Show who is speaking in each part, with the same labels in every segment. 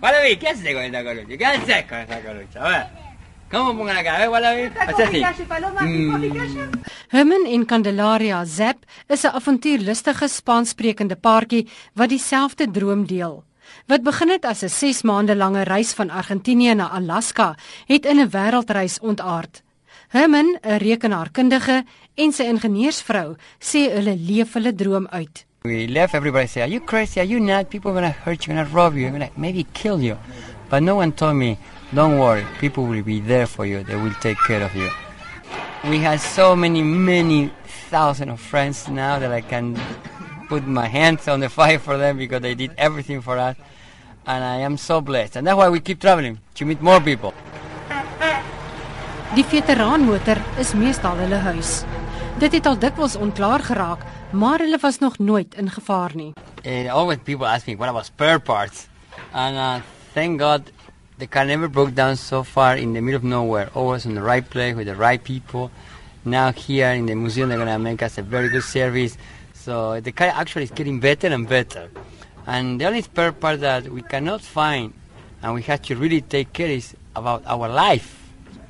Speaker 1: Wallaby, ¿qué haces con esta colucha? ¿Qué haces con esta colucha? A ver. ¿Cómo pongo la cara? A ver, Wallaby. Hace así. Mm.
Speaker 2: Herman en Candelaria Zap is 'n avontuurlustige Spaanssprekende paartjie wat dieselfde droom deel. Wat begin het as 'n 6 maande lange reis van Argentinië na Alaska, het in 'n wêreldreis ontaard. Herman, 'n rekenaarkundige en sy ingenieursvrou, sê hulle leef hulle droom uit.
Speaker 1: We left, everybody said, Are you crazy? Are you not? People are going to hurt you, going to rob you, gonna maybe kill you. But no one told me, Don't worry, people will be there for you, they will take care of you. We had so many, many thousand of friends now that I can put my hands on the fire for them because they did everything for us. And I am so blessed. And that's why we keep traveling, to meet more people.
Speaker 2: Die veteraanmotor is meestal hulle huis. Dit het al dikwels onklaar geraak, maar hulle was nog nooit in gevaar nie.
Speaker 1: And always people ask me what about spare parts, and uh, thank God the car never broke down so far in the middle of nowhere. Always in the right place with the right people. Now here in the museum they're gonna make us a very good service. So the car actually is getting better and better. And the only spare part that we cannot find and we have to really take care is about our life.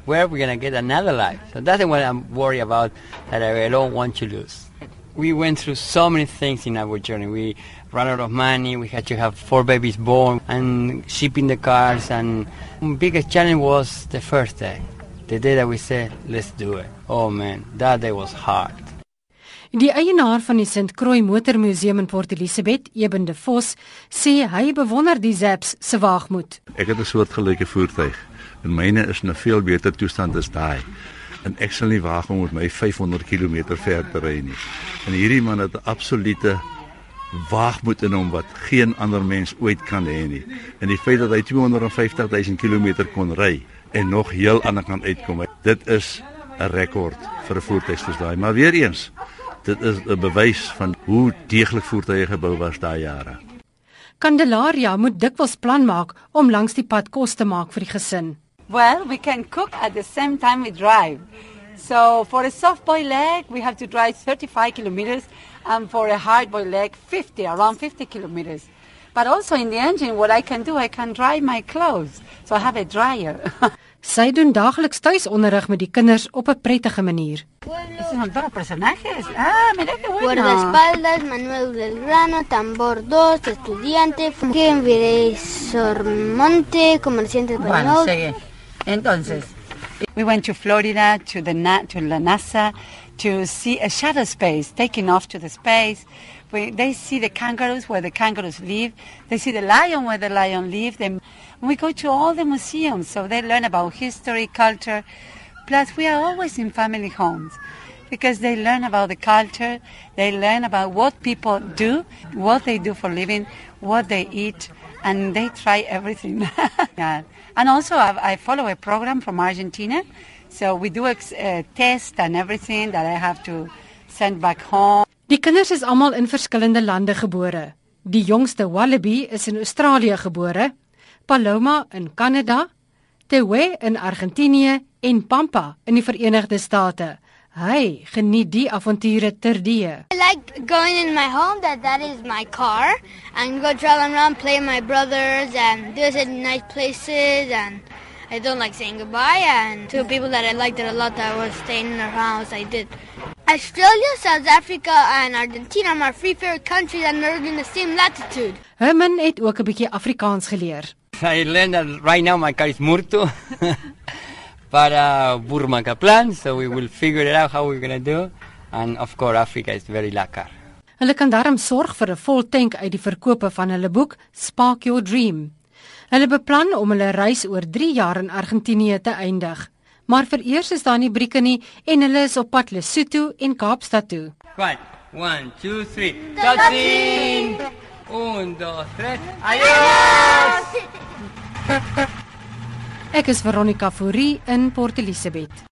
Speaker 1: Where we're gonna get another life. So that's what I'm worried about that I don't want to lose. We went through so many things in our journey. We ran out of money. We had to have four babies born and shipping the cars. And the biggest challenge was the first day, the day that we said, "Let's do it." Oh man, that day was hard.
Speaker 2: Die eienaar van die St. Croix Motormuseum in Port Elizabeth, Eben de Vos, sê hy bewonder die Zaps se waagmoed.
Speaker 3: Ek het 'n soortgelyke voertuig en myne is in 'n veel beter toestand as daai. En ek sal nie waag om met my 500 km ver te ry nie. En hierdie man het 'n absolute waagmoed in hom wat geen ander mens ooit kan hê nie. En die feit dat hy 250 000 km kon ry en nog heel aan die kant uitkom, dit is 'n rekord vir 'n voertuig soos daai. Maar weer eens, dit is 'n bewys van hoe deeglik voertuie gebou was daai jare.
Speaker 2: Candelaria moet dikwels plan maak om langs die pad kos te maak vir die gesin.
Speaker 4: Well, we can cook at the same time we drive. So for a soft boiled egg, we have to drive 35 kilometers, and for a hard boiled egg, 50, around 50 kilometers. But also in the engine, what I can do, I can dry my clothes. So I have a dryer.
Speaker 2: Sy doen daagliks tuisonderrig met die kinders op 'n prettige manier.
Speaker 4: Esos son todos personajes. Ah, mira qué bueno.
Speaker 5: Guardaespaldas, Manuel del Grano, Tambor 2, Estudiante, Kenvide Sormonte, Comerciante
Speaker 4: Bueno, sigue. Entonces, we went to Florida, to the to la NASA, to see a shuttle space, taking off to the space. We, they see the kangaroos where the kangaroos live. They see the lion where the lion live. Then we go to all the museums, so they learn about history, culture. Plus, we are always in family homes because they learn about the culture. They learn about what people do, what they do for living, what they eat, and they try everything. yeah. And also, I, I follow a program from Argentina, so we do ex- uh, test and everything that I have to send back home.
Speaker 2: Die kinders is almal in verskillende lande gebore. Die jongste Wallaby is in Australië gebore, Paloma in Kanada, Tewe in Argentinië en Pampa in die Verenigde State. Hy geniet die avonture terdee.
Speaker 5: I like going in my home that that is my car and go traveling around, play my brothers and visit nice places and I don't like saying goodbye and to people that I liked it a lot that was staying in their house I did. Australia, South Africa and Argentina are my three favorite countries and they're in the same latitude.
Speaker 2: Herman het ook 'n bietjie Afrikaans geleer.
Speaker 1: I learned that right now my car is Murto para Burmakaplan, so we will figure it out how we're gonna do. And of course, Africa is very lekker.
Speaker 2: Hulle kan daarom sorg vir 'n vol tank uit die verkope van hulle boek Spark Your Dream. Hulle beplan om hulle reis oor 3 jaar in Argentinië te eindig. Maar vereers is daar nie brieke nie en hulle is op pad Lesotho en Kaapstad toe.
Speaker 1: Right. One, two, three. Touching. Un, dos, tres. Adios.
Speaker 2: Ek is Veronica Fourie in Port Elizabeth.